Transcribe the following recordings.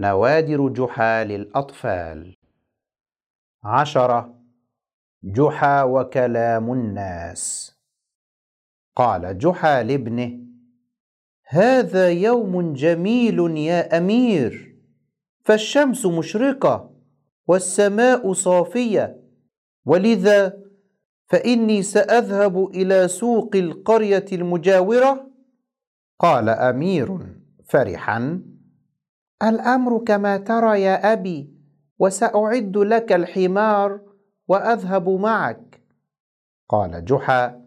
نوادر جحا للأطفال. عشرة جحا وكلام الناس. قال جحا لابنه هذا يوم جميل يا أمير فالشمس مشرقة والسماء صافية ولذا فإني سأذهب إلى سوق القرية المجاورة؟ قال أمير فرحا الأمر كما ترى يا أبي وسأعد لك الحمار وأذهب معك. قال جحا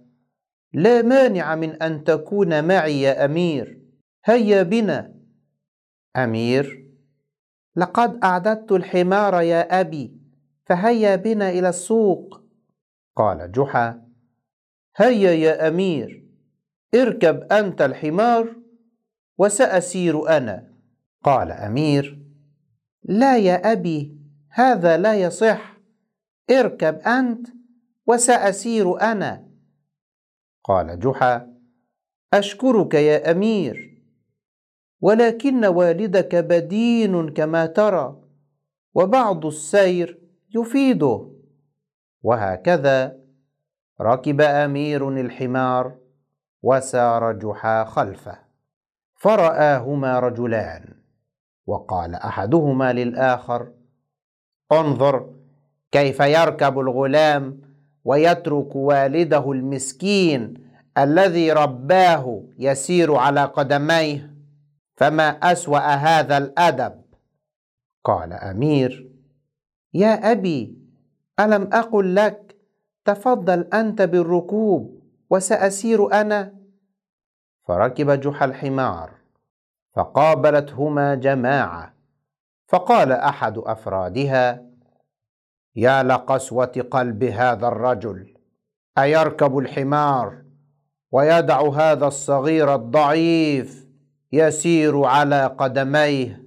لا مانع من أن تكون معي يا أمير هيا بنا. أمير لقد أعددت الحمار يا أبي فهيا بنا إلى السوق. قال جحا هيا يا أمير اركب أنت الحمار وسأسير أنا. قال أمير لا يا أبي هذا لا يصح. اركب أنت وسأسير أنا. قال جحا أشكرك يا أمير ولكن والدك بدين كما ترى وبعض السير يفيده. وهكذا ركب أمير الحمار وسار جحا خلفه فرآهما رجلان. وقال أحدهما للآخر انظر كيف يركب الغلام ويترك والده المسكين الذي رباه يسير على قدميه فما أسوأ هذا الأدب؟ قال أمير يا أبي ألم أقل لك؟ تفضل أنت بالركوب وسأسير أنا. فركب جحا الحمار. فقابلتهما جماعة. فقال أحد أفرادها يا لقسوه قلب هذا الرجل أيركب الحمار ويدع هذا الصغير الضعيف يسير على قدميه.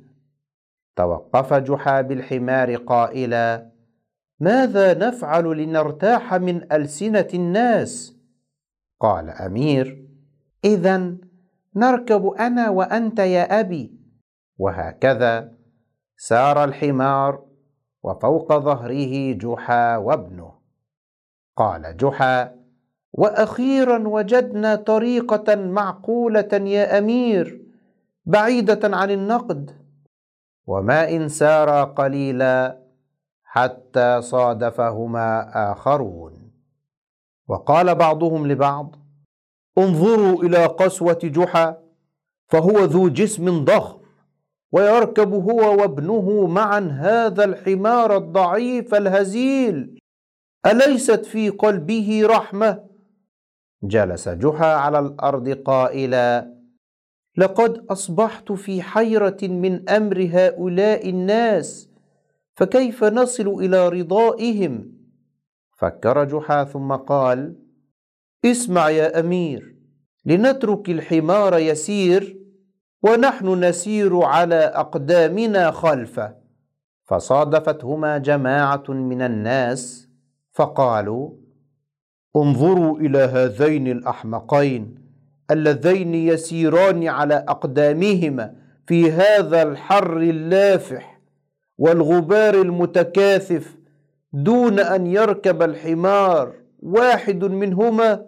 توقف جحا بالحمار قائلا ماذا نفعل لنرتاح من ألسنة الناس؟ قال أمير اذا نركب أنا وأنت يا أبي. وهكذا سار الحمار وفوق ظهره جحا وابنه. قال جحا وأخيرا وجدنا طريقة معقولة يا أمير بعيدة عن النقد. وما إن سارا قليلا حتى صادفهما آخرون. وقال بعضهم لبعض انظروا إلى قسوة جحا فهو ذو جسم ضخم ويركب هو وابنه معا هذا الحمار الضعيف الهزيل. أليست في قلبه رحمة؟ جلس جحا على الأرض قائلا لقد أصبحت في حيرة من أمر هؤلاء الناس فكيف نصل إلى رضائهم؟ فكر جحا ثم قال اسمع يا أمير لنترك الحمار يسير ونحن نسير على أقدامنا خلفه. فصادفتهما جماعة من الناس فقالوا انظروا إلى هذين الأحمقين اللذين يسيران على أقدامهما في هذا الحر اللافح والغبار المتكاثف دون أن يركب الحمار واحد منهما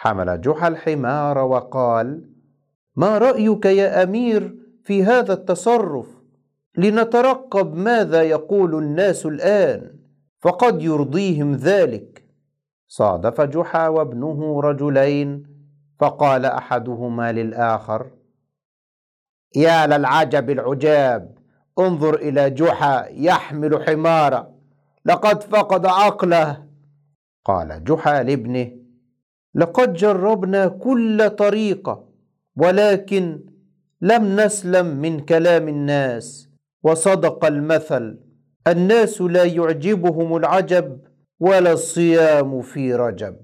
حمل جحا الحمار وقال ما رأيك يا أمير في هذا التصرف؟ لنترقب ماذا يقول الناس الآن فقد يرضيهم ذلك. صادف جحا وابنه رجلين فقال أحدهما للآخر يا للعجب العجاب انظر إلى جحا يحمل حمارا لقد فقد عقله. قال جحا لابنه لقد جربنا كل طريقة ولكن لم نسلم من كلام الناس. وصدق المثل الناس لا يعجبهم العجب ولا الصيام في رجب.